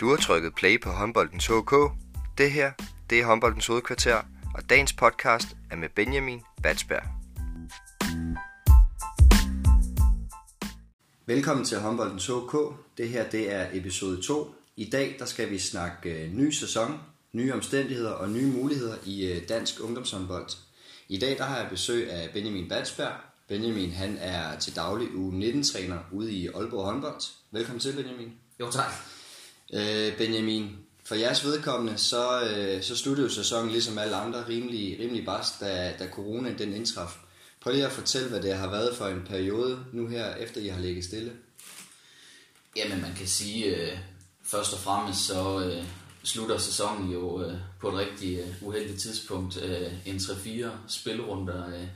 Du har trykket play på håndboldens HK. Det her, det er håndboldens hovedkvarter, og dagens podcast er med Benjamin Batsberg. Velkommen til håndboldens HK. Det her, det er episode 2. I dag, der skal vi snakke øh, ny sæson, nye omstændigheder og nye muligheder i øh, dansk ungdomshåndbold. I dag, der har jeg besøg af Benjamin Batsberg. Benjamin, han er til daglig U19-træner ude i Aalborg håndbold. Velkommen til, Benjamin. Jo, tak. Øh, Benjamin, for jeres vedkommende, så, øh, så sluttede jo sæsonen ligesom alle andre rimelig, rimelig barsk, da, da corona den indtraf. Prøv lige at fortælle, hvad det har været for en periode nu her, efter I har ligget stille. Jamen, man kan sige, øh, først og fremmest så øh, slutter sæsonen jo øh, på et rigtig øh, uheldigt tidspunkt. Øh, en 3-4 spilrunder øh,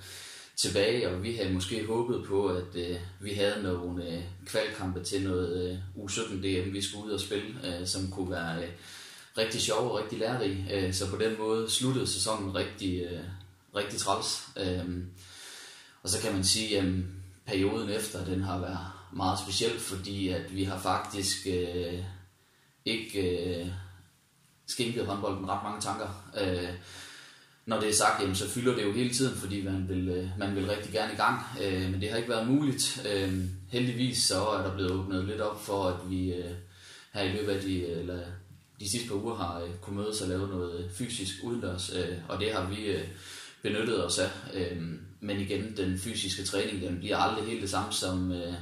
tilbage, og vi havde måske håbet på, at øh, vi havde nogle øh, kvalkampe til noget øh, U17 DM, vi skulle ud og spille, øh, som kunne være øh, rigtig sjov og rigtig lærerig. Øh, så på den måde sluttede sæsonen rigtig, øh, rigtig træls. Øh, og så kan man sige, at øh, perioden efter, den har været meget speciel, fordi at vi har faktisk øh, ikke øh, skænket håndbolden ret mange tanker. Øh, når det er sagt, jamen, så fylder det jo hele tiden, fordi man vil, øh, man vil rigtig gerne i gang. Øh, men det har ikke været muligt. Øh, heldigvis så er der blevet åbnet lidt op for, at vi øh, her i løbet af de, øh, eller de sidste par uger har øh, kunnet mødes og lave noget fysisk udendørs, øh, og det har vi øh, benyttet os af. Øh, men igen, den fysiske træning, den bliver aldrig helt det samme som... Øh,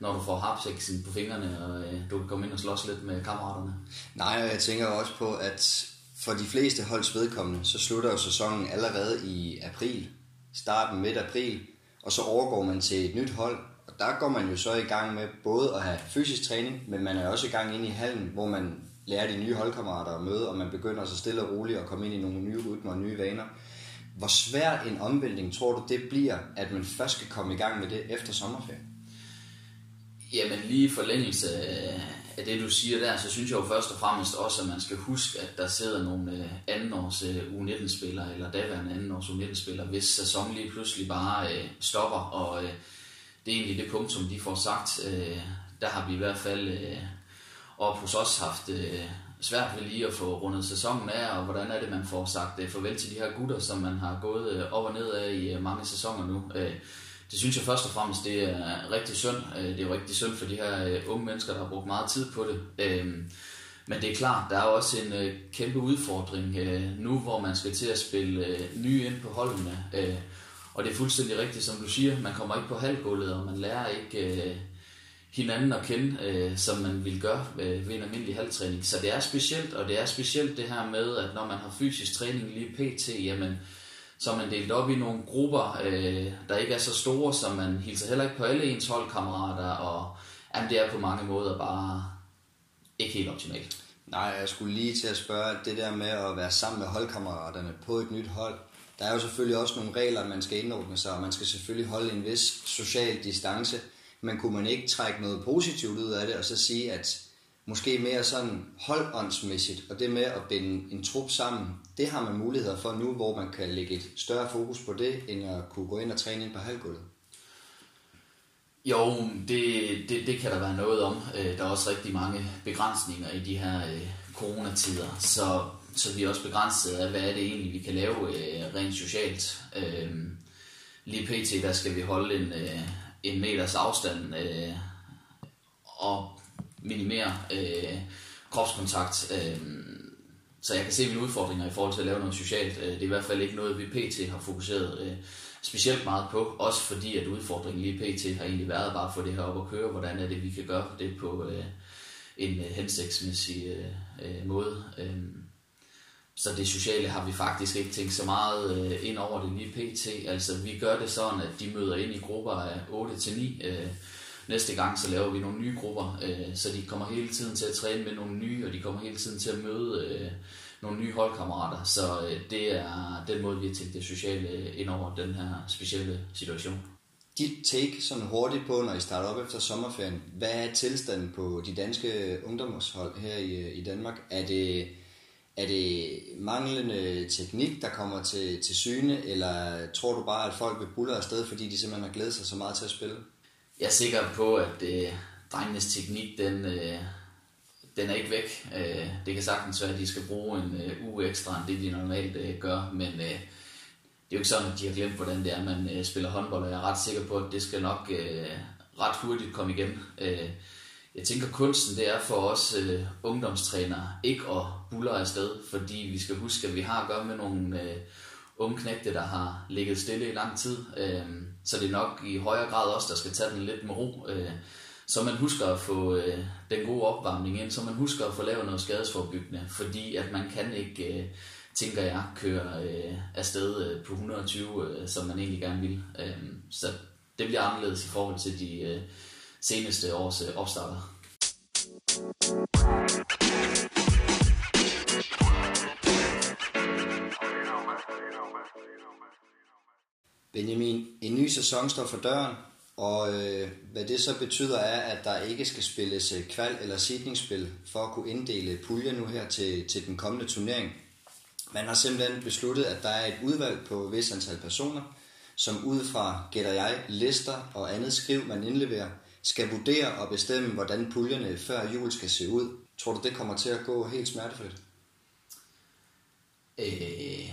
når du får harpseksen på fingrene, og øh, du kan komme ind og slås lidt med kammeraterne. Nej, og jeg tænker også på, at for de fleste holds vedkommende, så slutter jo sæsonen allerede i april, starten midt april, og så overgår man til et nyt hold, og der går man jo så i gang med både at have fysisk træning, men man er også i gang ind i hallen, hvor man lærer de nye holdkammerater at møde, og man begynder så stille og roligt at komme ind i nogle nye rytmer og nye vaner. Hvor svær en omvæltning tror du det bliver, at man først skal komme i gang med det efter sommerferien? Jamen lige forlængelse af det, du siger der, så synes jeg jo først og fremmest også, at man skal huske, at der sidder nogle øh, andenårs øh, U19-spillere, eller daværende andenårs U19-spillere, hvis sæsonen lige pludselig bare øh, stopper, og øh, det er egentlig det punkt, som de får sagt. Øh, der har vi i hvert fald øh, op hos os haft øh, svært ved lige at få rundet sæsonen af, og hvordan er det, man får sagt øh, farvel til de her gutter, som man har gået øh, op og ned af i øh, mange sæsoner nu. Øh, det synes jeg først og fremmest, det er rigtig synd. Øh, det er jo rigtig synd for de her øh, unge mennesker, der har brugt meget tid på det. Øhm, men det er klart, der er også en øh, kæmpe udfordring nu, hvor man skal til at spille nye ind på holdene. Og det er fuldstændig rigtigt, som du siger. Man kommer ikke på halvgulvet, og man lærer ikke hinanden at kende, som man vil gøre ved en almindelig halvtræning. Så det er specielt, og det er specielt det her med, at når man har fysisk træning lige pt, jamen så er man delt op i nogle grupper, øh, der ikke er så store, så man hilser heller ikke på alle ens holdkammerater, og jamen, det er på mange måder bare ikke helt optimalt. Nej, jeg skulle lige til at spørge, det der med at være sammen med holdkammeraterne på et nyt hold, der er jo selvfølgelig også nogle regler, man skal indordne sig, og man skal selvfølgelig holde en vis social distance, men kunne man ikke trække noget positivt ud af det, og så sige, at måske mere sådan holdåndsmæssigt, og det med at binde en trup sammen, det har man muligheder for nu, hvor man kan lægge et større fokus på det, end at kunne gå ind og træne ind på halvgulvet. Jo, det, det, det kan der være noget om. Øh, der er også rigtig mange begrænsninger i de her øh, coronatider, så, så vi er også begrænset af, hvad er det egentlig, vi kan lave øh, rent socialt. Øh, lige pt. der skal vi holde en, øh, en meters afstand, og minimere øh, kropskontakt. Øh, så jeg kan se mine udfordringer i forhold til at lave noget socialt. Øh, det er i hvert fald ikke noget, vi pt. har fokuseret øh, specielt meget på. Også fordi, at udfordringen lige pt. har egentlig været bare at få det her op at køre. Hvordan er det, vi kan gøre det på øh, en øh, hensigtsmæssig øh, øh, måde. Øh, så det sociale har vi faktisk ikke tænkt så meget øh, ind over det lige pt. Altså vi gør det sådan, at de møder ind i grupper af 8 til 9 øh, næste gang så laver vi nogle nye grupper, øh, så de kommer hele tiden til at træne med nogle nye, og de kommer hele tiden til at møde øh, nogle nye holdkammerater. Så øh, det er den måde, vi har tænkt det sociale øh, ind over den her specielle situation. Dit take sådan hurtigt på, når I starter op efter sommerferien. Hvad er tilstanden på de danske ungdomshold her i, øh, i Danmark? Er det, er det manglende teknik, der kommer til, til syne, eller tror du bare, at folk vil bulle afsted, fordi de simpelthen har glædet sig så meget til at spille? Jeg er sikker på, at øh, drengenes teknik, den, øh, den er ikke væk. Øh, det kan sagtens være, at de skal bruge en øh, uge ekstra end det, de normalt øh, gør, men øh, det er jo ikke sådan, at de har glemt, hvordan det er, man øh, spiller håndbold, og jeg er ret sikker på, at det skal nok øh, ret hurtigt komme igen. Øh, jeg tænker, kunsten det er for os øh, ungdomstrænere ikke at buller afsted, fordi vi skal huske, at vi har at gøre med nogle øh, unge knægte, der har ligget stille i lang tid. Øh, så det er nok i højere grad også, der skal tage den lidt med ro. Øh, så man husker at få øh, den gode opvarmning ind, så man husker at få lavet noget skadesforbyggende, fordi at man kan ikke, øh, tænker jeg, køre øh, afsted øh, på 120, øh, som man egentlig gerne vil. Øh, så det bliver anderledes i forhold til de øh, seneste års øh, opstarter. Benjamin, en ny sæson står for døren, og øh, hvad det så betyder er, at der ikke skal spilles øh, kval- eller sidningsspil for at kunne inddele puljer nu her til, til den kommende turnering. Man har simpelthen besluttet, at der er et udvalg på vis antal personer, som ud fra, gætter jeg, lister og andet skriv, man indleverer, skal vurdere og bestemme, hvordan puljerne før jul skal se ud. Tror du, det kommer til at gå helt smertefrit? Øh,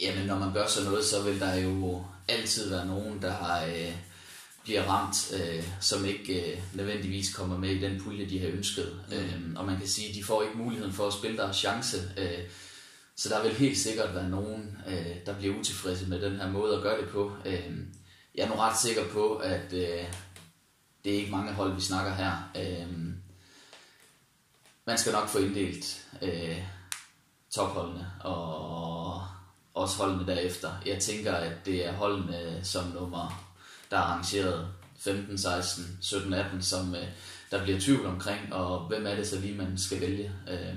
jamen, når man gør sådan noget, så vil der jo altid være nogen, der øh, bliver ramt, øh, som ikke øh, nødvendigvis kommer med i den pulje, de har ønsket. Mm. Øh, og man kan sige, at de får ikke muligheden for at spille deres chance. Øh, så der vil helt sikkert være nogen, øh, der bliver utilfredse med den her måde at gøre det på. Øh, jeg er nu ret sikker på, at øh, det er ikke mange hold, vi snakker her. Øh, man skal nok få inddelt øh, topholdene og også holdene derefter. Jeg tænker, at det er holdene som nummer, der er arrangeret 15, 16, 17, 18, som øh, der bliver tvivl omkring, og hvem er det så lige, man skal vælge. Øh,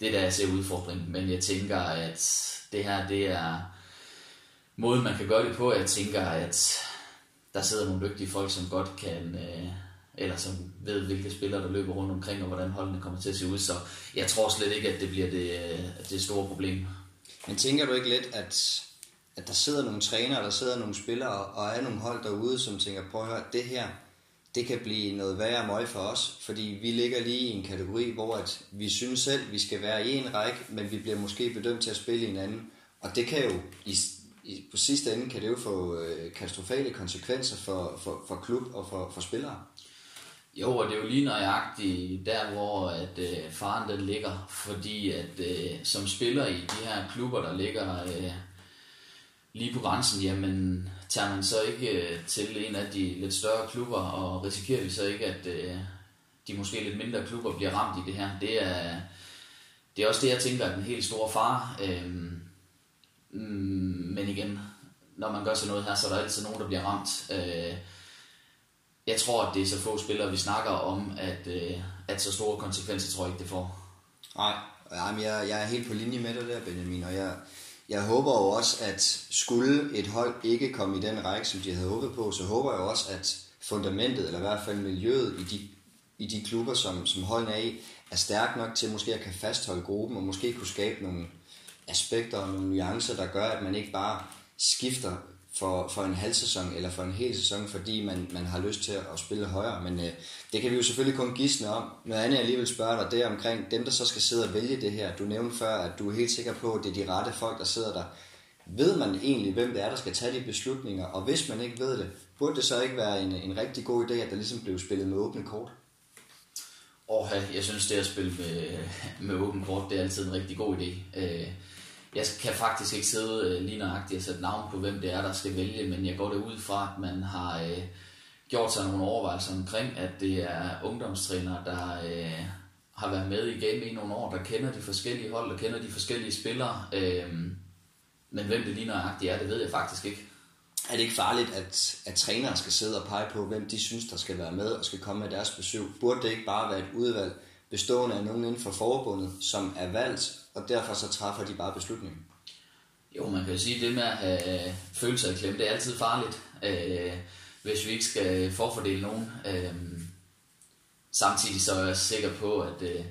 det er der, jeg ser udfordringen, men jeg tænker, at det her, det er måden, man kan gøre det på. Jeg tænker, at der sidder nogle dygtige folk, som godt kan, øh, eller som ved, hvilke spillere, der løber rundt omkring, og hvordan holdene kommer til at se ud. Så jeg tror slet ikke, at det bliver det, øh, det store problem. Men tænker du ikke lidt, at, at der sidder nogle trænere, der sidder nogle spillere, og er nogle hold derude, som tænker, prøv at høre, det her, det kan blive noget værre møg for os, fordi vi ligger lige i en kategori, hvor at vi synes selv, vi skal være i en række, men vi bliver måske bedømt til at spille i en anden. Og det kan jo, i, i, på sidste ende, kan det jo få øh, katastrofale konsekvenser for, for, for klub og for, for spillere. Jo, og det er jo lige nøjagtigt der, hvor at, øh, faren den ligger, fordi at øh, som spiller i de her klubber, der ligger øh, lige på grænsen, jamen tager man så ikke øh, til en af de lidt større klubber, og risikerer vi så ikke, at øh, de måske lidt mindre klubber bliver ramt i det her. Det er, det er også det, jeg tænker er den helt store far. Øh, mm, men igen, når man gør sådan noget her, så er der altid nogen, der bliver ramt. Øh, jeg tror, at det er så få spillere, vi snakker om, at, øh, at så store konsekvenser tror jeg ikke, det får. Nej, jamen jeg, jeg er helt på linje med dig der, Benjamin, og jeg, jeg håber jo også, at skulle et hold ikke komme i den række, som de havde håbet på, så håber jeg også, at fundamentet, eller i hvert fald miljøet i de, i de klubber, som, som holdene er i, er stærkt nok til måske at kan fastholde gruppen, og måske kunne skabe nogle aspekter og nogle nuancer, der gør, at man ikke bare skifter for, for en halv sæson eller for en hel sæson, fordi man, man har lyst til at spille højere. Men øh, det kan vi jo selvfølgelig kun gisne om. Noget andet jeg lige vil spørge dig, det er omkring dem, der så skal sidde og vælge det her. Du nævnte før, at du er helt sikker på, at det er de rette folk, der sidder der. Ved man egentlig, hvem det er, der skal tage de beslutninger? Og hvis man ikke ved det, burde det så ikke være en, en rigtig god idé, at der ligesom blev spillet med åbne kort? Åh, jeg synes, det at spille med, med åbne kort, det er altid en rigtig god idé. Øh, jeg kan faktisk ikke sidde øh, lige nøjagtigt og sætte navn på, hvem det er, der skal vælge, men jeg går det ud fra, at man har øh, gjort sig nogle overvejelser omkring, at det er ungdomstrænere, der øh, har været med i game i nogle år, der kender de forskellige hold, der kender de forskellige spillere. Øh, men hvem det lige nøjagtigt er, det ved jeg faktisk ikke. Er det ikke farligt, at, at trænere skal sidde og pege på, hvem de synes, der skal være med og skal komme med deres besøg? Burde det ikke bare være et udvalg bestående af nogen inden for forbundet, som er valgt og derfor så træffer de bare beslutningen. Jo, man kan jo sige, at det med at have øh, følelser i klemme, det er altid farligt, øh, hvis vi ikke skal forfordele nogen. Øh, samtidig så er jeg sikker på, at øh,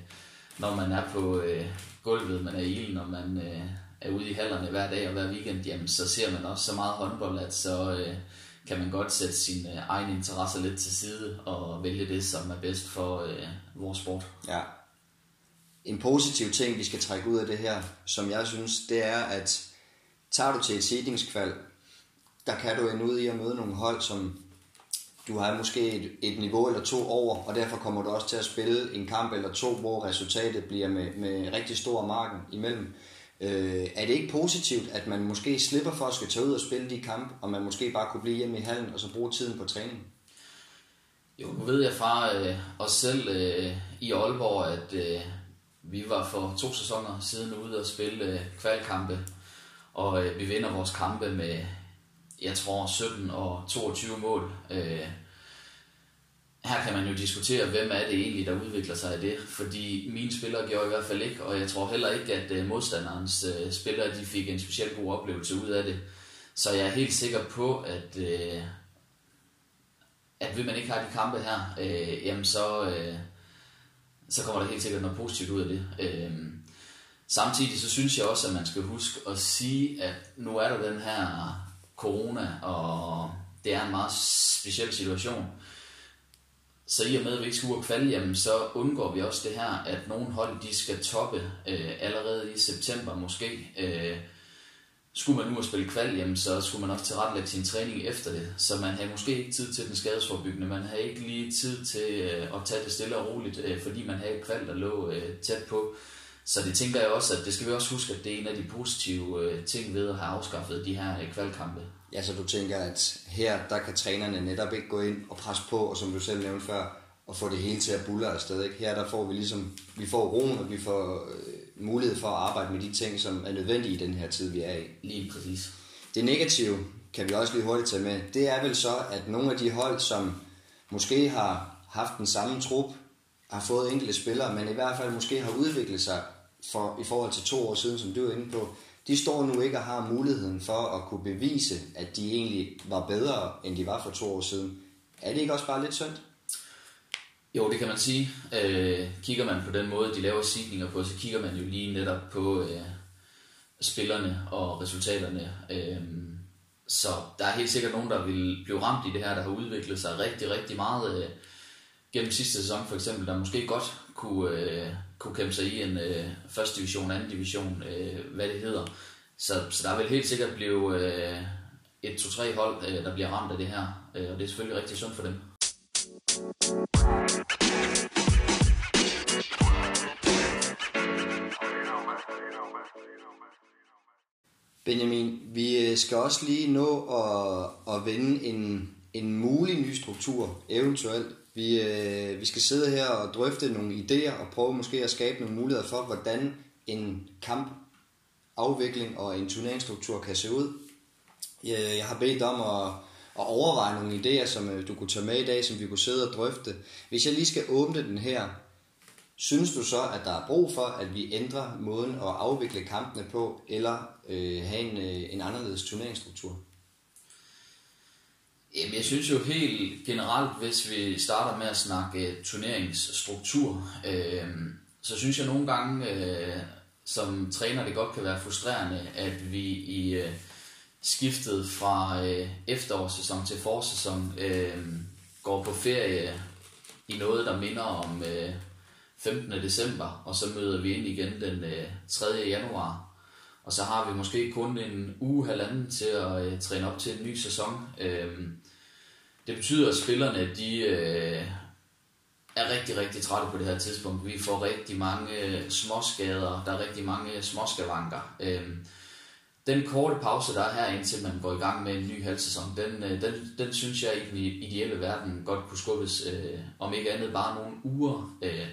når man er på øh, gulvet, man er i ilden, når man øh, er ude i hallerne hver dag og hver weekend, jamen, så ser man også så meget håndbold, at så øh, kan man godt sætte sine egne interesser lidt til side og vælge det, som er bedst for øh, vores sport. Ja, en positiv ting, vi skal trække ud af det her, som jeg synes, det er, at tager du til et seedingskval, der kan du ende ud i at møde nogle hold, som du har måske et, et niveau eller to over, og derfor kommer du også til at spille en kamp eller to, hvor resultatet bliver med, med rigtig stor marken imellem. Øh, er det ikke positivt, at man måske slipper for at skal tage ud og spille de kampe, og man måske bare kunne blive hjemme i hallen og så bruge tiden på træning? Jo, nu ved jeg fra øh, os selv øh, i Aalborg, at øh, vi var for to sæsoner siden ude og spille øh, kvalkampe, og øh, vi vinder vores kampe med, jeg tror, 17 og 22 mål. Øh, her kan man jo diskutere, hvem er det egentlig, der udvikler sig af det, fordi mine spillere gjorde i hvert fald ikke, og jeg tror heller ikke, at øh, modstanderens øh, spillere de fik en specielt god oplevelse ud af det. Så jeg er helt sikker på, at, øh, at hvis man ikke har de kampe her, øh, jamen så, øh, så kommer der helt sikkert noget positivt ud af det. Øh, samtidig så synes jeg også, at man skal huske at sige, at nu er der den her corona, og det er en meget speciel situation. Så i og med, at vi ikke skal kvalde, jamen, så undgår vi også det her, at nogle hold de skal toppe øh, allerede i september måske. Øh, skulle man nu at spille kval, jamen, så skulle man også tilrettelægge sin træning efter det. Så man havde måske ikke tid til den skadesforbyggende. Man havde ikke lige tid til øh, at tage det stille og roligt, øh, fordi man havde et kval, der lå øh, tæt på. Så det tænker jeg også, at det skal vi også huske, at det er en af de positive ting ved at have afskaffet de her kvalkampe. Ja, så du tænker, at her der kan trænerne netop ikke gå ind og presse på, og som du selv nævnte før, og få det hele til at bulle afsted. Ikke? Her der får vi ligesom, vi får roen, og vi får øh, mulighed for at arbejde med de ting, som er nødvendige i den her tid, vi er i. Lige præcis. Det negative kan vi også lige hurtigt tage med. Det er vel så, at nogle af de hold, som måske har haft den samme trup, har fået enkelte spillere, men i hvert fald måske har udviklet sig for, i forhold til to år siden, som du er inde på, de står nu ikke og har muligheden for at kunne bevise, at de egentlig var bedre, end de var for to år siden. Er det ikke også bare lidt synd? Jo, det kan man sige. Øh, kigger man på den måde, de laver signinger på, så kigger man jo lige netop på øh, spillerne og resultaterne. Øh, så der er helt sikkert nogen, der vil blive ramt i det her, der har udviklet sig rigtig, rigtig meget øh, gennem sidste sæson for eksempel, der måske godt kunne, øh, kunne kæmpe sig i en øh, første division, anden division, øh, hvad det hedder. Så, så der vil helt sikkert blive øh, et, to, tre hold, øh, der bliver ramt af det her, øh, og det er selvfølgelig rigtig sundt for dem. Benjamin, vi øh, skal også lige nå at, at vende en, en mulig ny struktur, eventuelt. Vi, øh, vi skal sidde her og drøfte nogle idéer og prøve måske at skabe nogle muligheder for, hvordan en kamp afvikling og en turneringsstruktur kan se ud. Jeg har bedt om at, at overveje nogle idéer, som øh, du kunne tage med i dag, som vi kunne sidde og drøfte. Hvis jeg lige skal åbne den her, synes du så, at der er brug for, at vi ændrer måden at afvikle kampene på, eller øh, have en, øh, en anderledes turneringsstruktur? Jamen, jeg synes jo helt generelt, hvis vi starter med at snakke øh, turneringsstruktur, øh, så synes jeg nogle gange, øh, som træner, det godt kan være frustrerende, at vi i øh, skiftet fra øh, efterårssæson til forsæson øh, går på ferie i noget, der minder om øh, 15. december, og så møder vi ind igen den øh, 3. januar. Og så har vi måske kun en uge halvanden til at øh, træne op til en ny sæson. Øhm, det betyder, at spillerne de, øh, er rigtig, rigtig trætte på det her tidspunkt. Vi får rigtig mange småskader, der er rigtig mange småskavanker. Øhm, den korte pause, der er her, indtil man går i gang med en ny halvsæson, den, den, den synes jeg i den ideelle verden godt kunne skubbes, øh, om ikke andet bare nogle uger. Øh,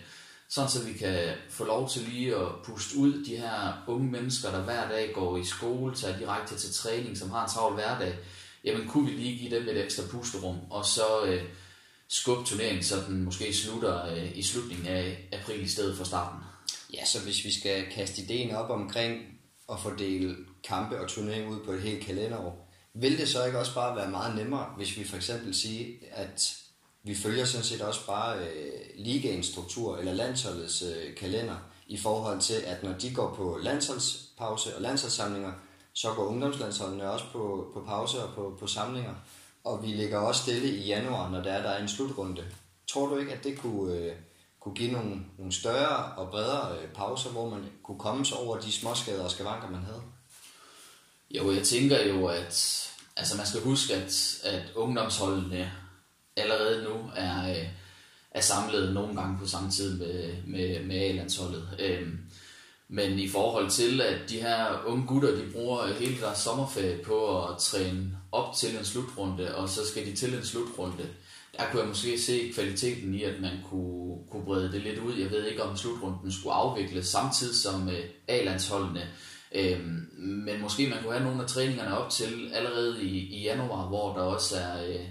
sådan så vi kan få lov til lige at puste ud de her unge mennesker, der hver dag går i skole, tager direkte til træning, som har en travl hverdag. Jamen kunne vi lige give dem et ekstra pusterum, og så øh, skubbe turneringen, så den måske slutter øh, i slutningen af april i stedet for starten. Ja, så hvis vi skal kaste ideen op omkring at fordele kampe og turnering ud på et helt kalenderår, vil det så ikke også bare være meget nemmere, hvis vi for eksempel siger, at vi følger sådan set også bare øh, ligaens struktur eller landsholdets øh, kalender i forhold til, at når de går på landsholdspause og landsholdssamlinger, så går ungdomslandsholdene også på, på pause og på, på samlinger. Og vi ligger også stille i januar, når der er, der er en slutrunde. Tror du ikke, at det kunne, øh, kunne give nogle, nogle større og bredere øh, pauser, hvor man kunne komme sig over de småskader og skavanker, man havde? Jo, jeg tænker jo, at altså man skal huske, at, at ungdomsholdene allerede nu er, øh, er samlet nogle gange på samme tid med, med, med A-landsholdet. Øh, men i forhold til, at de her unge gutter, de bruger hele deres sommerferie på at træne op til en slutrunde, og så skal de til en slutrunde, der kunne jeg måske se kvaliteten i, at man kunne, kunne brede det lidt ud. Jeg ved ikke, om slutrunden skulle afvikles samtidig som øh, A-landsholdene, øhm, men måske man kunne have nogle af træningerne op til allerede i, i januar, hvor der også er øh,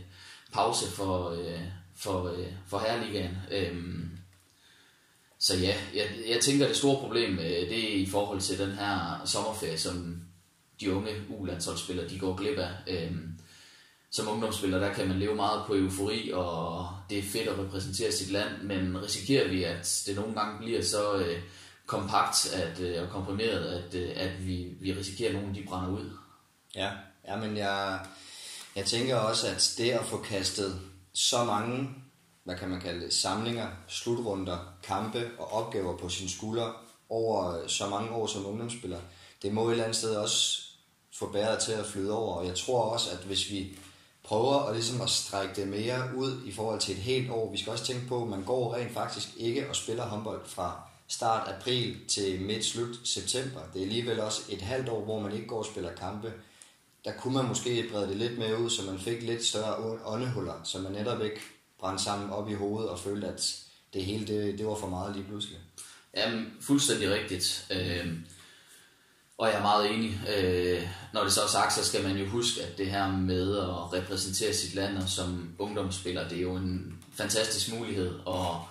pause for, øh, for, øh, for herreligaen. Øhm, så ja, jeg, jeg tænker, det store problem, øh, det er i forhold til den her sommerferie, som de unge U-landsholdsspillere, de går glip af. Øhm, som ungdomsspiller, der kan man leve meget på eufori, og det er fedt at repræsentere sit land, men risikerer vi, at det nogle gange bliver så øh, kompakt at, øh, og komprimeret, at, øh, at vi, vi risikerer, at nogen de brænder ud. Ja, ja men jeg, jeg tænker også, at det at få kastet så mange hvad kan man kalde det, samlinger, slutrunder, kampe og opgaver på sine skuldre over øh, så mange år som ungdomsspiller, det må et eller andet sted også få bæret til at flyde over. Og jeg tror også, at hvis vi prøver at, ligesom at strække det mere ud i forhold til et helt år, vi skal også tænke på, at man går rent faktisk ikke og spiller håndbold fra start april til midt slut september. Det er alligevel også et halvt år, hvor man ikke går og spiller kampe. Der kunne man måske brede det lidt mere ud, så man fik lidt større åndehuller, så man netop ikke brændte sammen op i hovedet og følte, at det hele det, det var for meget lige pludselig. Jamen, fuldstændig rigtigt. Øh, og jeg er meget enig. Øh, når det så er sagt, så skal man jo huske, at det her med at repræsentere sit land og som ungdomsspiller, det er jo en fantastisk mulighed. Og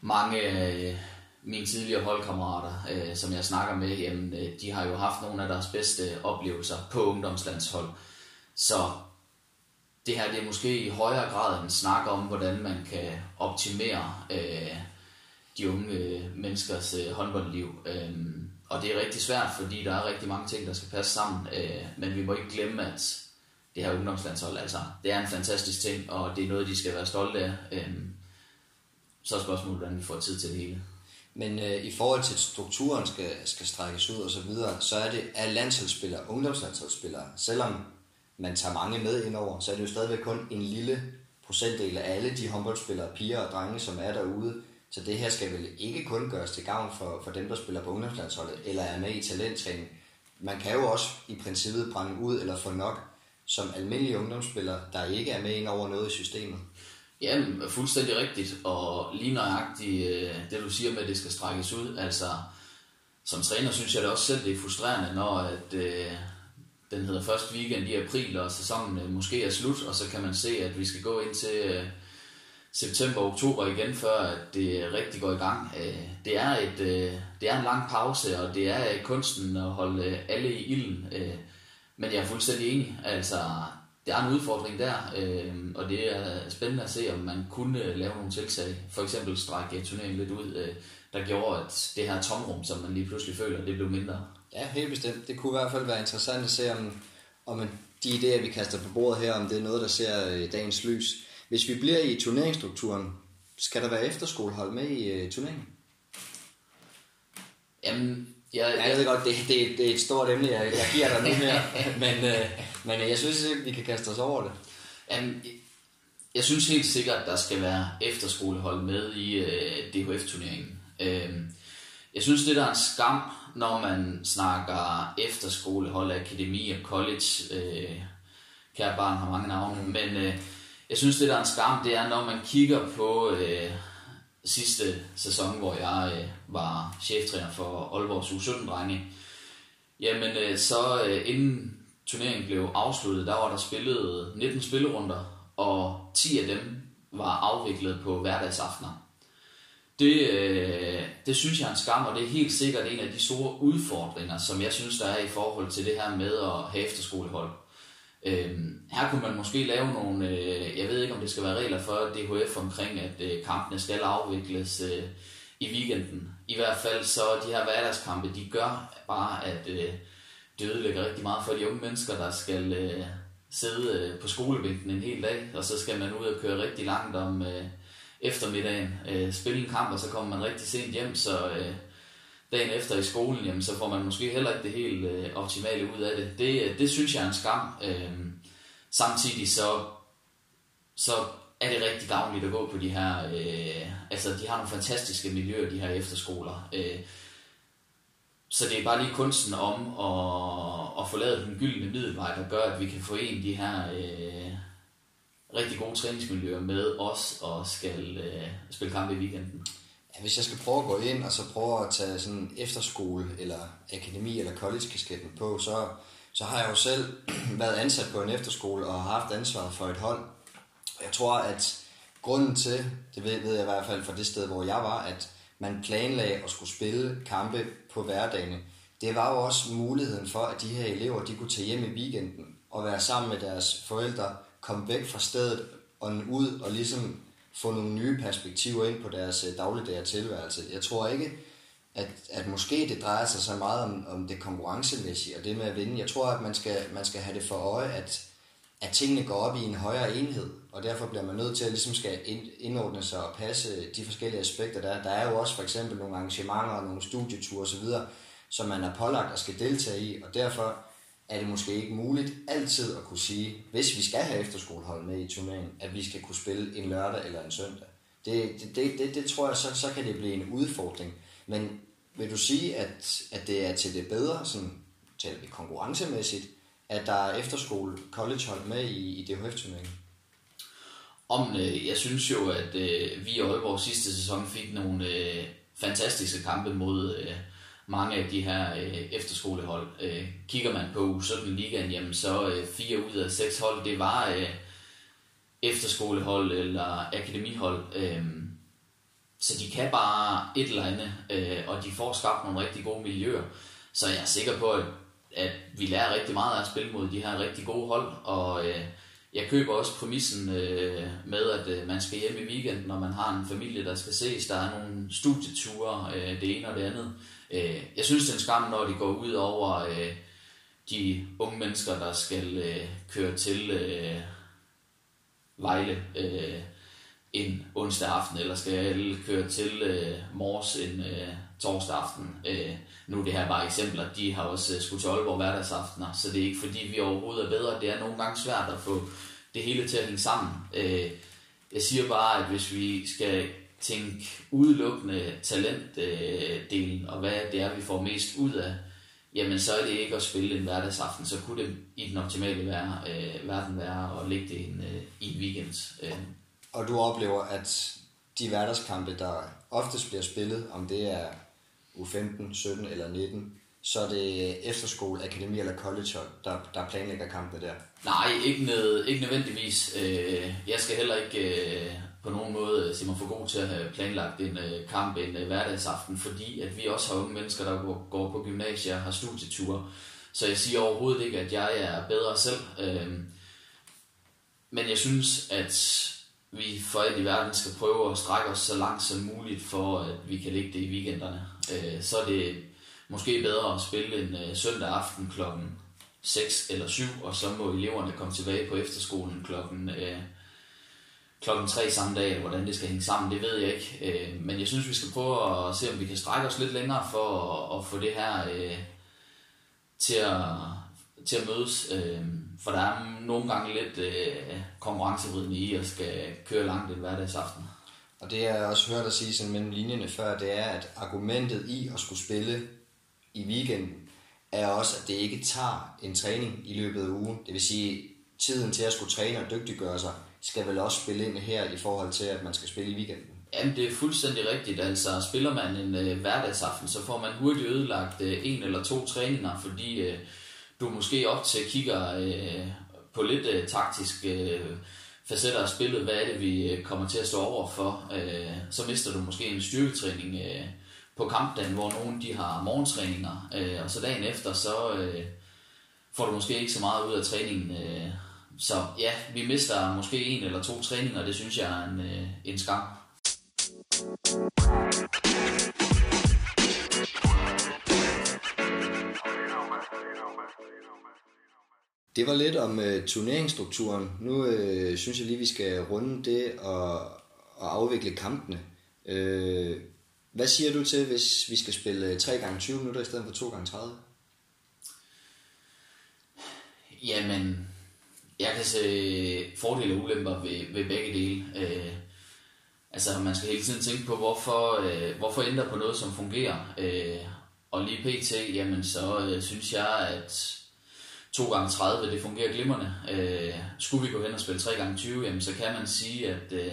mange øh, mine tidligere holdkammerater, øh, som jeg snakker med, jamen, øh, de har jo haft nogle af deres bedste oplevelser på ungdomslandshold. Så det her det er måske i højere grad en snak om, hvordan man kan optimere øh, de unge øh, menneskers øh, håndboldliv. Øh, og det er rigtig svært, fordi der er rigtig mange ting, der skal passe sammen. Øh, men vi må ikke glemme, at det her ungdomslandshold, altså, det er en fantastisk ting, og det er noget, de skal være stolte af. Øh, så er spørgsmålet, hvordan vi får tid til det hele. Men øh, i forhold til, at strukturen skal, skal strækkes ud og så videre, så er det af landsholdsspillere, ungdomslandsholdsspillere, selvom man tager mange med indover, så er det jo stadigvæk kun en lille procentdel af alle de håndboldspillere, piger og drenge, som er derude. Så det her skal vel ikke kun gøres til gavn for, for dem, der spiller på ungdomslandsholdet, eller er med i talenttræning. Man kan jo også i princippet brænde ud eller få nok som almindelige ungdomsspillere, der ikke er med ind over noget i systemet. Jamen, fuldstændig rigtigt, og lige nøjagtigt øh, det du siger med, at det skal strækkes ud. Altså, som træner synes jeg det også selv, det er frustrerende, når at, øh, den hedder første weekend i april, og sæsonen øh, måske er slut, og så kan man se, at vi skal gå ind til øh, september og oktober igen, før at det rigtig går i gang. Øh, det, er et, øh, det er en lang pause, og det er kunsten at holde øh, alle i ilden. Øh, men jeg er fuldstændig enig. Altså, der er en udfordring der, øh, og det er spændende at se, om man kunne lave nogle tiltag. For eksempel strække turneringen lidt ud, øh, der gjorde, at det her tomrum, som man lige pludselig føler, det blev mindre. Ja, helt bestemt. Det kunne i hvert fald være interessant at se, om, om de idéer, vi kaster på bordet her, om det er noget, der ser øh, dagens lys. Hvis vi bliver i turneringsstrukturen, skal der være efterskolehold med i uh, turneringen? Jamen, jeg, jeg, ved godt, det, det, det er et stort emne, jeg, jeg giver dig nu her, men, uh, men jeg synes ikke, vi kan kaste os over det. Jamen, jeg synes helt sikkert, at der skal være efterskolehold med i uh, DHF-turneringen. Uh, jeg synes, det der er en skam, når man snakker efterskolehold, akademi og college. Øh, kære barn har mange navne, men øh, jeg synes, det der er en skam, det er, når man kigger på øh, sidste sæson, hvor jeg øh, var cheftræner for Aalborgs U17-drenge. Jamen, øh, så øh, inden turneringen blev afsluttet, der var der spillet 19 spillerunder, og 10 af dem var afviklet på hverdagsaftener. Det, øh, det synes jeg er en skam, og det er helt sikkert en af de store udfordringer, som jeg synes, der er i forhold til det her med at have efterskolehold. Øhm, her kunne man måske lave nogle, øh, jeg ved ikke om det skal være regler for DHF omkring, at øh, kampene skal afvikles øh, i weekenden. I hvert fald så de her hverdagskampe, de gør bare, at øh, det ødelægger rigtig meget for de unge mennesker, der skal øh, sidde øh, på skolebænken en hel dag, og så skal man ud og køre rigtig langt om... Øh, eftermiddagen, øh, spille en kamp, og så kommer man rigtig sent hjem, så øh, dagen efter i skolen, jamen, så får man måske heller ikke det helt øh, optimale ud af det. det. Øh, det synes jeg er en skam. Øh, samtidig så, så er det rigtig gavnligt at gå på de her, øh, altså de har nogle fantastiske miljøer, de her efterskoler. Øh, så det er bare lige kunsten om at, at få lavet den gyldne middelvej, der gør, at vi kan forene de her øh, rigtig gode træningsmiljøer med os og skal øh, spille kamp i weekenden. Ja, hvis jeg skal prøve at gå ind og så prøve at tage sådan efterskole eller akademi eller college-kasketten på, så, så har jeg jo selv været ansat på en efterskole og har haft ansvar for et hold. Jeg tror, at grunden til, det ved, ved jeg i hvert fald fra det sted, hvor jeg var, at man planlagde at skulle spille kampe på hverdagene. det var jo også muligheden for, at de her elever, de kunne tage hjem i weekenden og være sammen med deres forældre, komme væk fra stedet og ud og ligesom få nogle nye perspektiver ind på deres øh, dagligdags tilværelse. Jeg tror ikke, at, at måske det drejer sig så meget om, om det konkurrencemæssige og det med at vinde. Jeg tror, at man skal, man skal have det for øje, at, at tingene går op i en højere enhed, og derfor bliver man nødt til at ligesom skal indordne sig og passe de forskellige aspekter der. Der er jo også for eksempel nogle arrangementer og nogle studieture osv., som man er pålagt at skal deltage i, og derfor er det måske ikke muligt altid at kunne sige, hvis vi skal have efterskolehold med i turneringen, at vi skal kunne spille en lørdag eller en søndag. Det, det, det, det, det tror jeg, så, så kan det blive en udfordring. Men vil du sige, at, at det er til det bedre, sådan taler vi konkurrencemæssigt, at der er efterskole collegehold med i, i DHF-turneringen? Om, øh, jeg synes jo, at øh, vi i Aalborg sidste sæson fik nogle øh, fantastiske kampe mod øh, mange af de her øh, efterskolehold. Øh, kigger man på U17 ligaen, jamen så øh, fire ud af seks hold, det var øh, efterskolehold eller akademihold. Øh, så de kan bare et eller andet, øh, og de får skabt nogle rigtig gode miljøer. Så jeg er sikker på, at, at vi lærer rigtig meget af at spille mod de her rigtig gode hold, og øh, jeg køber også præmissen øh, med, at øh, man skal hjem i weekenden, når man har en familie, der skal ses. Der er nogle studieture, øh, det ene og det andet. Øh, jeg synes, det er en skam, når de går ud over øh, de unge mennesker, der skal øh, køre til øh, Vejle øh, en onsdag aften, eller skal køre til øh, Mors en øh, torsdag aften. Øh, nu er det her bare eksempler. De har også øh, skulle til Aalborg hverdagsaftener, så det er ikke fordi, vi overhovedet er bedre. Det er nogle gange svært at få det hele til at hænge sammen. Øh, jeg siger bare, at hvis vi skal tænke udelukkende talentdelen, og hvad det er, vi får mest ud af, jamen så er det ikke at spille en hverdagsaften, så kunne det i den optimale være, øh, verden være at lægge det en, øh, i weekend. Øh. Og du oplever, at de hverdagskampe, der oftest bliver spillet, om det er U15, 17 eller 19, så er det efterskole, akademi eller college, der, der planlægger kampene der? Nej, ikke, ned, ikke nødvendigvis. Øh, jeg skal heller ikke øh, på nogen måde øh, sige for god til at have planlagt en øh, kamp en øh, hverdagsaften, fordi at vi også har unge mennesker, der går, går på gymnasier og har studieture. Så jeg siger overhovedet ikke, at jeg er bedre selv. Øh, men jeg synes, at vi for alt i verden skal prøve at strække os så langt som muligt, for at vi kan ligge det i weekenderne. Så er det måske bedre at spille en øh, søndag aften klokken 6 eller 7, og så må eleverne komme tilbage på efterskolen klokken, øh, klokken 3 samme dag. Hvordan det skal hænge sammen, det ved jeg ikke. Øh, men jeg synes, vi skal prøve at se, om vi kan strække os lidt længere for at, at få det her øh, til, at, til at mødes. Øh, for der er nogle gange lidt øh, konkurrencevrydende i at skal køre langt en hverdagsaften. Og det jeg også hørt dig sige sådan mellem linjerne før, det er, at argumentet i at skulle spille i weekenden, er også, at det ikke tager en træning i løbet af ugen. Det vil sige, tiden til at skulle træne og dygtiggøre sig, skal vel også spille ind her i forhold til, at man skal spille i weekenden. Jamen, det er fuldstændig rigtigt. Altså, spiller man en øh, hverdagsaften, så får man hurtigt ødelagt øh, en eller to træninger, fordi øh, du måske op til kigger øh, på lidt øh, taktisk øh, facetter af spillet. Hvad er det, vi øh, kommer til at stå over for? Øh, så mister du måske en styrketræning øh, på kampdagen, hvor nogen de har morgentræninger, øh, og så dagen efter, så øh, får du måske ikke så meget ud af træningen. Øh, så ja, vi mister måske en eller to træninger, og det synes jeg er en, øh, en skam. Det var lidt om uh, turneringsstrukturen. Nu uh, synes jeg lige, vi skal runde det og, at afvikle kampene. Øh, hvad siger du til, hvis vi skal spille 3 gange 20 minutter i stedet for 2 gange 30? Jamen, jeg kan se fordele og ulemper ved, ved begge dele. Øh, altså, man skal hele tiden tænke på, hvorfor, øh, hvorfor ændre på noget, som fungerer. Øh, og lige pt, jamen, så øh, synes jeg, at 2 gange 30 det fungerer glimrende. Øh, skulle vi gå hen og spille 3 gange 20 jamen, så kan man sige, at øh,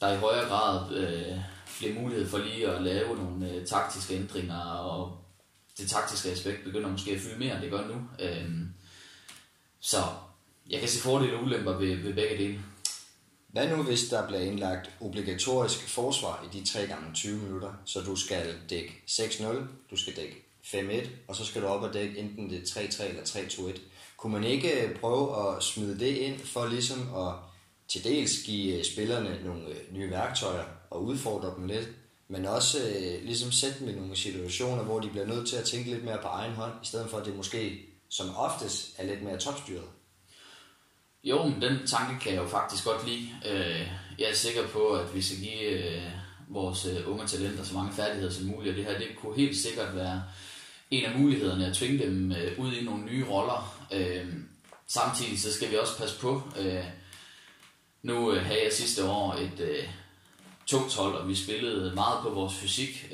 der i højere grad øh, bliver mulighed for lige at lave nogle øh, taktiske ændringer, og det taktiske aspekt begynder måske at fylde mere, end det gør nu. Øh, så jeg kan se fordele og ulemper ved, ved begge dele. Hvad nu, hvis der bliver indlagt obligatorisk forsvar i de 3 gange 20 minutter, så du skal dække 6-0, du skal dække 5-1, og så skal du op og dække enten det 3-3 eller 3-2-1. Kunne man ikke prøve at smide det ind for ligesom at til dels give øh, spillerne nogle øh, nye værktøjer og udfordre dem lidt, men også øh, ligesom sætte dem i nogle situationer, hvor de bliver nødt til at tænke lidt mere på egen hånd, i stedet for at det måske som oftest er lidt mere topstyret. Jo, men den tanke kan jeg jo faktisk godt lide. Øh, jeg er sikker på, at vi skal give øh, vores øh, unge talenter så mange færdigheder som muligt, og det her det kunne helt sikkert være en af mulighederne at tvinge dem ud i nogle nye roller. Samtidig så skal vi også passe på. Nu havde jeg sidste år et tungt hold, og vi spillede meget på vores fysik,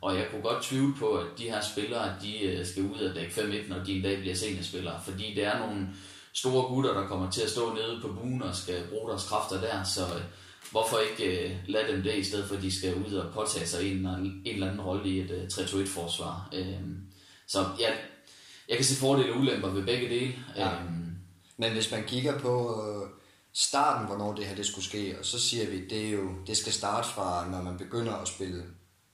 og jeg kunne godt tvivle på, at de her spillere, de skal ud og dække 5-1, når de en dag bliver seniorspillere, fordi det er nogle store gutter, der kommer til at stå nede på buen og skal bruge deres kræfter der, så øh, hvorfor ikke øh, lade dem det, i stedet for at de skal ud og påtage sig en, en eller anden rolle i et uh, 3-2-1-forsvar. Øhm, så ja, jeg kan se fordele og ulemper ved begge dele. Ja. Øhm, Men hvis man kigger på starten, hvornår det her det skulle ske, og så siger vi, det er jo, det skal starte fra, når man begynder at spille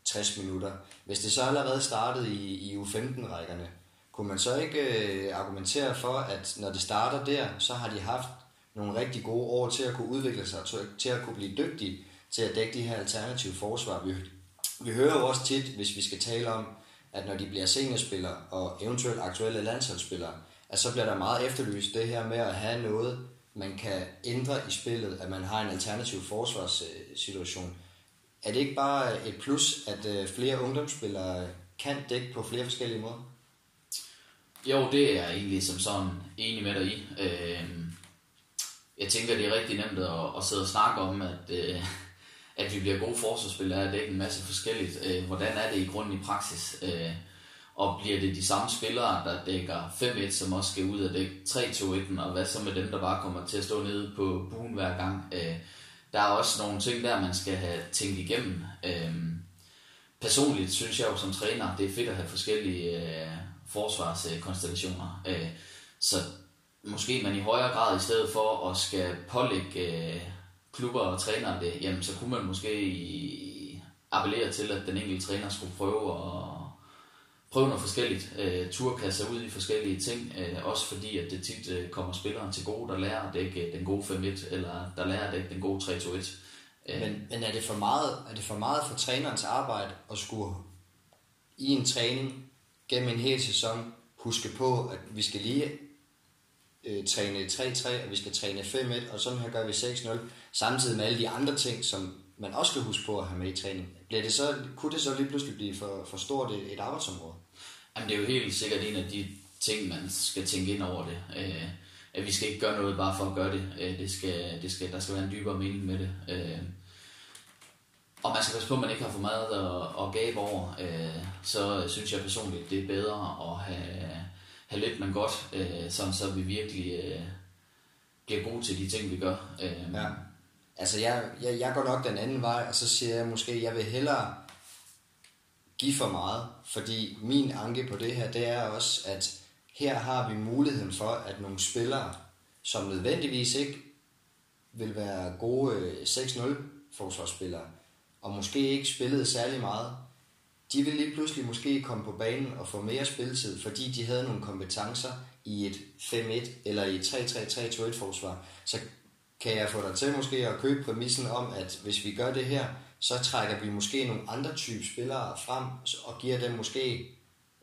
60 minutter. Hvis det så allerede startede i, i U15-rækkerne, kunne man så ikke øh, argumentere for, at når det starter der, så har de haft nogle rigtig gode år til at kunne udvikle sig, til at kunne blive dygtige til at dække de her alternative forsvar. Vi, vi hører jo også tit, hvis vi skal tale om, at når de bliver seniorspillere og eventuelt aktuelle landsholdsspillere, at så bliver der meget efterlyst det her med at have noget, man kan ændre i spillet, at man har en alternativ forsvarssituation. Er det ikke bare et plus, at øh, flere ungdomsspillere kan dække på flere forskellige måder? Jo, det er jeg egentlig som sådan enig med dig i. Øh, jeg tænker, det er rigtig nemt at, at sidde og snakke om, at, øh, at vi bliver gode forsvarsspillere, det er en masse forskelligt. Øh, hvordan er det i grunden i praksis? Øh, og bliver det de samme spillere, der dækker 5-1, som også skal ud og dække 3-2-1, og hvad så med dem, der bare kommer til at stå nede på buen hver gang? Øh, der er også nogle ting der, man skal have tænkt igennem. Øh, personligt synes jeg jo som træner, det er fedt at have forskellige øh, forsvarskonstellationer. Øh, så måske man i højere grad, i stedet for at skal pålægge øh, klubber og trænere det, jamen så kunne man måske appellere til, at den enkelte træner skulle prøve at prøve noget forskelligt. Øh, turkasse ud i forskellige ting, øh, også fordi at det tit øh, kommer spilleren til gode, der lærer at dække den gode 5-1, eller der lærer at dække den gode 3-2-1. Øh. Men, men er, det for meget, er det for meget for trænerens arbejde at skulle i en træning gennem en hel sæson huske på, at vi skal lige øh, træne 3-3, og vi skal træne 5-1, og sådan her gør vi 6-0, samtidig med alle de andre ting, som man også skal huske på at have med i træning. Bliver det så, kunne det så lige pludselig blive for, for stort et, et arbejdsområde? Jamen, det er jo helt sikkert en af de ting, man skal tænke ind over det. Øh, at vi skal ikke gøre noget bare for at gøre det. Øh, det, skal, det skal, der skal være en dybere mening med det. Øh, og man skal passe på, at man ikke har for meget at, at gabe over. Øh, så synes jeg personligt, det er bedre at have, have lidt, men godt, øh, sådan så vi virkelig øh, bliver gode til de ting, vi gør. Øh, ja. Altså, jeg, jeg, jeg går nok den anden vej, og så siger jeg måske, jeg vil hellere give for meget, fordi min anke på det her, det er også, at her har vi muligheden for, at nogle spillere, som nødvendigvis ikke vil være gode 6-0 forsvarsspillere, og måske ikke spillede særlig meget, de ville lige pludselig måske komme på banen og få mere spilletid, fordi de havde nogle kompetencer i et 5-1 eller i et 3-3-3-2-1 forsvar. Så kan jeg få dig til måske at købe præmissen om, at hvis vi gør det her, så trækker vi måske nogle andre type spillere frem og giver dem måske,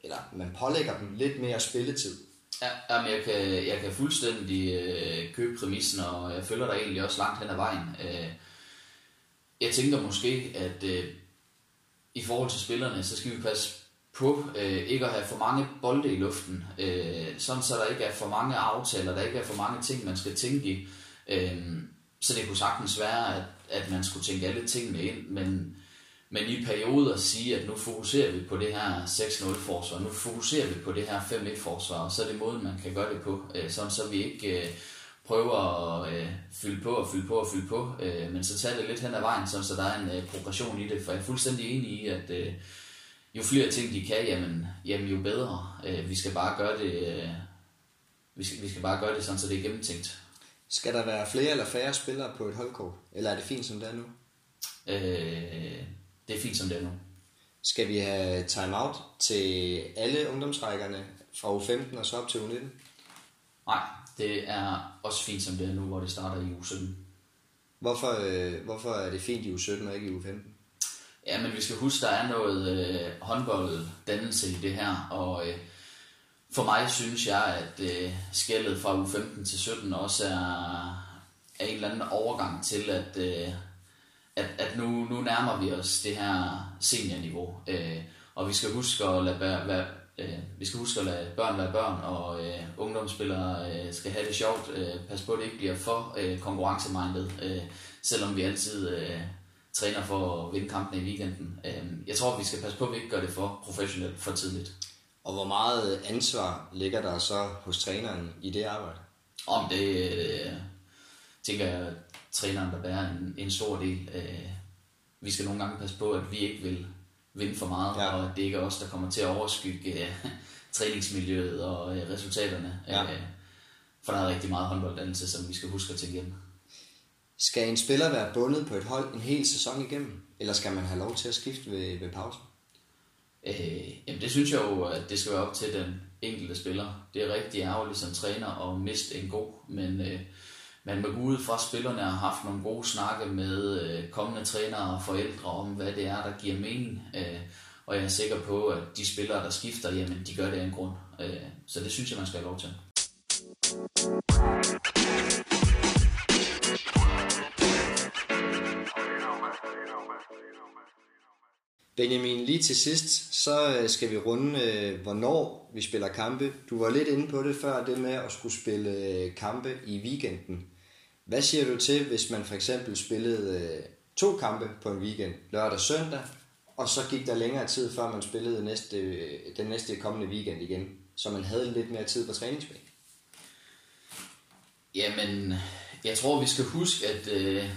eller man pålægger dem lidt mere spilletid. Ja, men jeg kan, jeg kan fuldstændig øh, købe præmissen, og jeg følger dig egentlig også langt hen ad vejen. Øh, jeg tænker måske, at øh, i forhold til spillerne, så skal vi passe på øh, ikke at have for mange bolde i luften, øh, sådan så der ikke er for mange aftaler, der ikke er for mange ting, man skal tænke i. Øh, så det kunne sagtens være, at, at man skulle tænke alle tingene ind, men, men i perioder sige, at nu fokuserer vi på det her 6-0 forsvar, nu fokuserer vi på det her 5-1 forsvar, så er det måden, man kan gøre det på, øh, sådan så vi ikke øh, prøver at øh, fylde på og fylde på og fylde på, øh, men så tager det lidt hen ad vejen, sådan så der er en øh, progression i det, for jeg er fuldstændig enig i, at øh, jo flere ting de kan, jamen, jamen jo bedre. Øh, vi skal bare gøre det, øh, vi, skal, vi skal bare gøre det sådan, så det er gennemtænkt. Skal der være flere eller færre spillere på et holdkort? Eller er det fint, som det er nu? Øh, det er fint, som det er nu. Skal vi have timeout til alle ungdomsrækkerne fra U15 og så op til U19? Nej, det er også fint, som det er nu, hvor det starter i U17. Hvorfor, øh, hvorfor er det fint i U17 og ikke i U15? Ja, men vi skal huske, der er noget øh, håndbolddannelse i det her, og øh, for mig synes jeg, at øh, skældet fra U15 til 17 også er, er en eller anden overgang til, at, øh, at, at nu, nu nærmer vi os det her seniorniveau. Øh, og vi skal huske at lade, bør, være, øh, vi skal huske at lade børn være børn, og øh, ungdomsspillere øh, skal have det sjovt. Øh, pas på, at det ikke bliver for øh, konkurrencemindet, øh, selvom vi altid øh, træner for at vinde kampene i weekenden. Øh, jeg tror, vi skal passe på, at vi ikke gør det for professionelt for tidligt. Og hvor meget ansvar ligger der så hos træneren i det arbejde? Om det øh, tænker jeg, træneren der bærer en, en stor del. Øh, vi skal nogle gange passe på, at vi ikke vil vinde for meget, ja. og det ikke er os, der kommer til at overskygge øh, træningsmiljøet og øh, resultaterne. Ja. Øh, for der er rigtig meget håndbolddannelse, som vi skal huske at tænke hjem. Skal en spiller være bundet på et hold en hel sæson igennem, eller skal man have lov til at skifte ved, ved pausen? Øh, jamen det synes jeg jo, at det skal være op til den enkelte spiller. Det er rigtig ærgerligt som træner at miste en god, men øh, man må gå ud fra, at spillerne har haft nogle gode snakke med øh, kommende trænere og forældre om, hvad det er, der giver mening. Øh, og jeg er sikker på, at de spillere, der skifter, jamen de gør det af en grund. Øh, så det synes jeg, man skal have lov til. Benjamin, lige til sidst, så øh, skal vi runde, øh, hvornår vi spiller kampe. Du var lidt inde på det før, det med at skulle spille øh, kampe i weekenden. Hvad siger du til, hvis man for eksempel spillede øh, to kampe på en weekend, lørdag og søndag, og så gik der længere tid, før man spillede næste, øh, den næste kommende weekend igen, så man havde lidt mere tid på træningsbanen? Jamen, jeg tror, vi skal huske, at øh,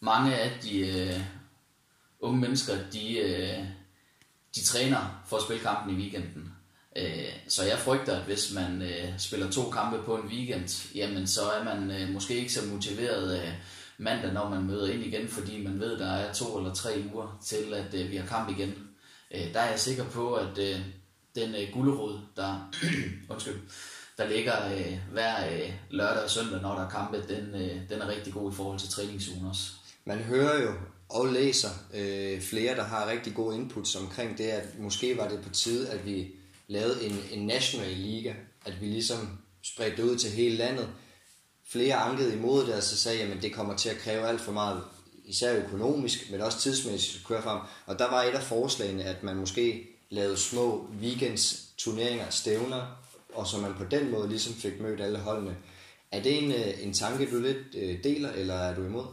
mange af de øh, unge mennesker, de, øh, de træner for at spille kampen i weekenden. Øh, så jeg frygter, at hvis man øh, spiller to kampe på en weekend, jamen så er man øh, måske ikke så motiveret øh, mandag, når man møder ind igen, fordi man ved, der er to eller tre uger til, at øh, vi har kamp igen. Øh, der er jeg sikker på, at øh, den øh, gulderod, der, undskyld, der ligger øh, hver øh, lørdag og søndag, når der er kampe, den, øh, den er rigtig god i forhold til træningsugen også. Man hører jo og læser øh, flere, der har rigtig gode inputs omkring det, at måske var det på tide, at vi lavet en, en national liga, at vi ligesom spredte det ud til hele landet. Flere ankede imod det, og så sagde, at det kommer til at kræve alt for meget, især økonomisk, men også tidsmæssigt at køre frem. Og der var et af forslagene, at man måske lavede små weekends turneringer, stævner, og så man på den måde ligesom fik mødt alle holdene. Er det en, øh, en tanke, du lidt øh, deler, eller er du imod?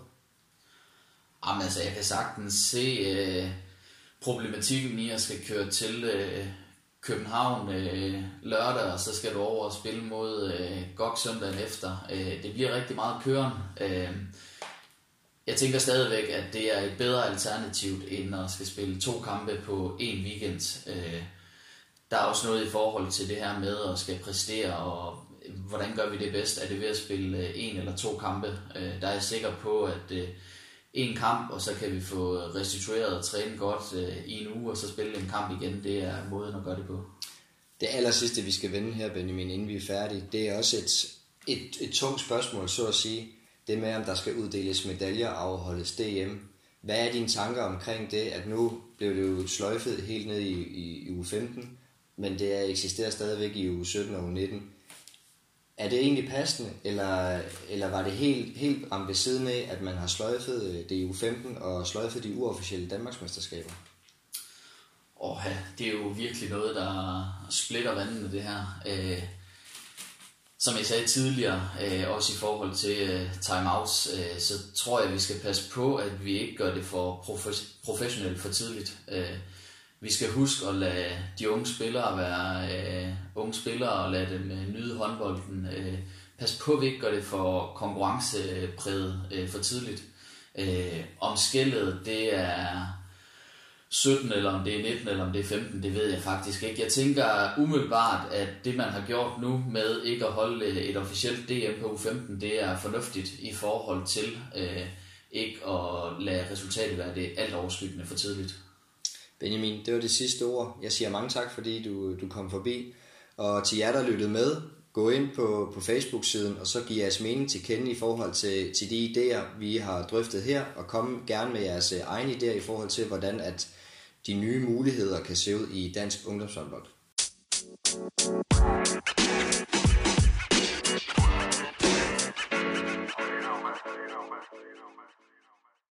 Jamen altså, jeg kan sagtens se øh, problematikken i at skal køre til øh, København øh, lørdag, og så skal du over og spille mod øh, GOG søndagen efter. Øh, det bliver rigtig meget køren. Øh, jeg tænker stadigvæk, at det er et bedre alternativ, end at skal spille to kampe på en weekend. Øh, der er også noget i forhold til det her med at skal præstere, og hvordan gør vi det bedst? Er det ved at spille øh, en eller to kampe? Øh, der er jeg sikker på, at øh, en kamp, og så kan vi få restitueret og træne godt øh, i en uge, og så spille en kamp igen. Det er måden at gøre det på. Det aller sidste, vi skal vende her, Benjamin, inden vi er færdige, det er også et, et, et tungt spørgsmål, så at sige. Det med, om der skal uddeles medaljer og afholdes DM. Hvad er dine tanker omkring det, at nu blev det jo sløjfet helt ned i, i, i u 15, men det eksisterer stadigvæk i u 17 og u 19 er det egentlig passende, eller, eller var det helt, helt ramt ved siden af, at man har sløjfet øh, det i U15 og sløjfet de uofficielle Danmarksmesterskaber? Åh, ja, det er jo virkelig noget, der splitter vandene, det her. Øh, som jeg sagde tidligere, øh, også i forhold til øh, timeouts, øh, så tror jeg, vi skal passe på, at vi ikke gør det for profe- professionelt for tidligt. Øh, vi skal huske at lade de unge spillere være øh, unge spillere og lade dem øh, nyde håndbolden. Øh, pas på, at vi ikke gør det for konkurrencepræget øh, for tidligt. Øh, om skældet, det er 17, eller om det er 19, eller om det er 15, det ved jeg faktisk ikke. Jeg tænker umiddelbart, at det man har gjort nu med ikke at holde øh, et officielt DM på U15, det er fornuftigt i forhold til øh, ikke at lade resultatet være det alt overskyggende for tidligt. Benjamin, det var det sidste ord. Jeg siger mange tak, fordi du, du kom forbi. Og til jer, der lyttede med, gå ind på, på Facebook-siden, og så giv jeres mening til kende i forhold til, til de idéer, vi har drøftet her, og kom gerne med jeres øh, egne idéer i forhold til, hvordan at de nye muligheder kan se ud i dansk ungdomshåndbold.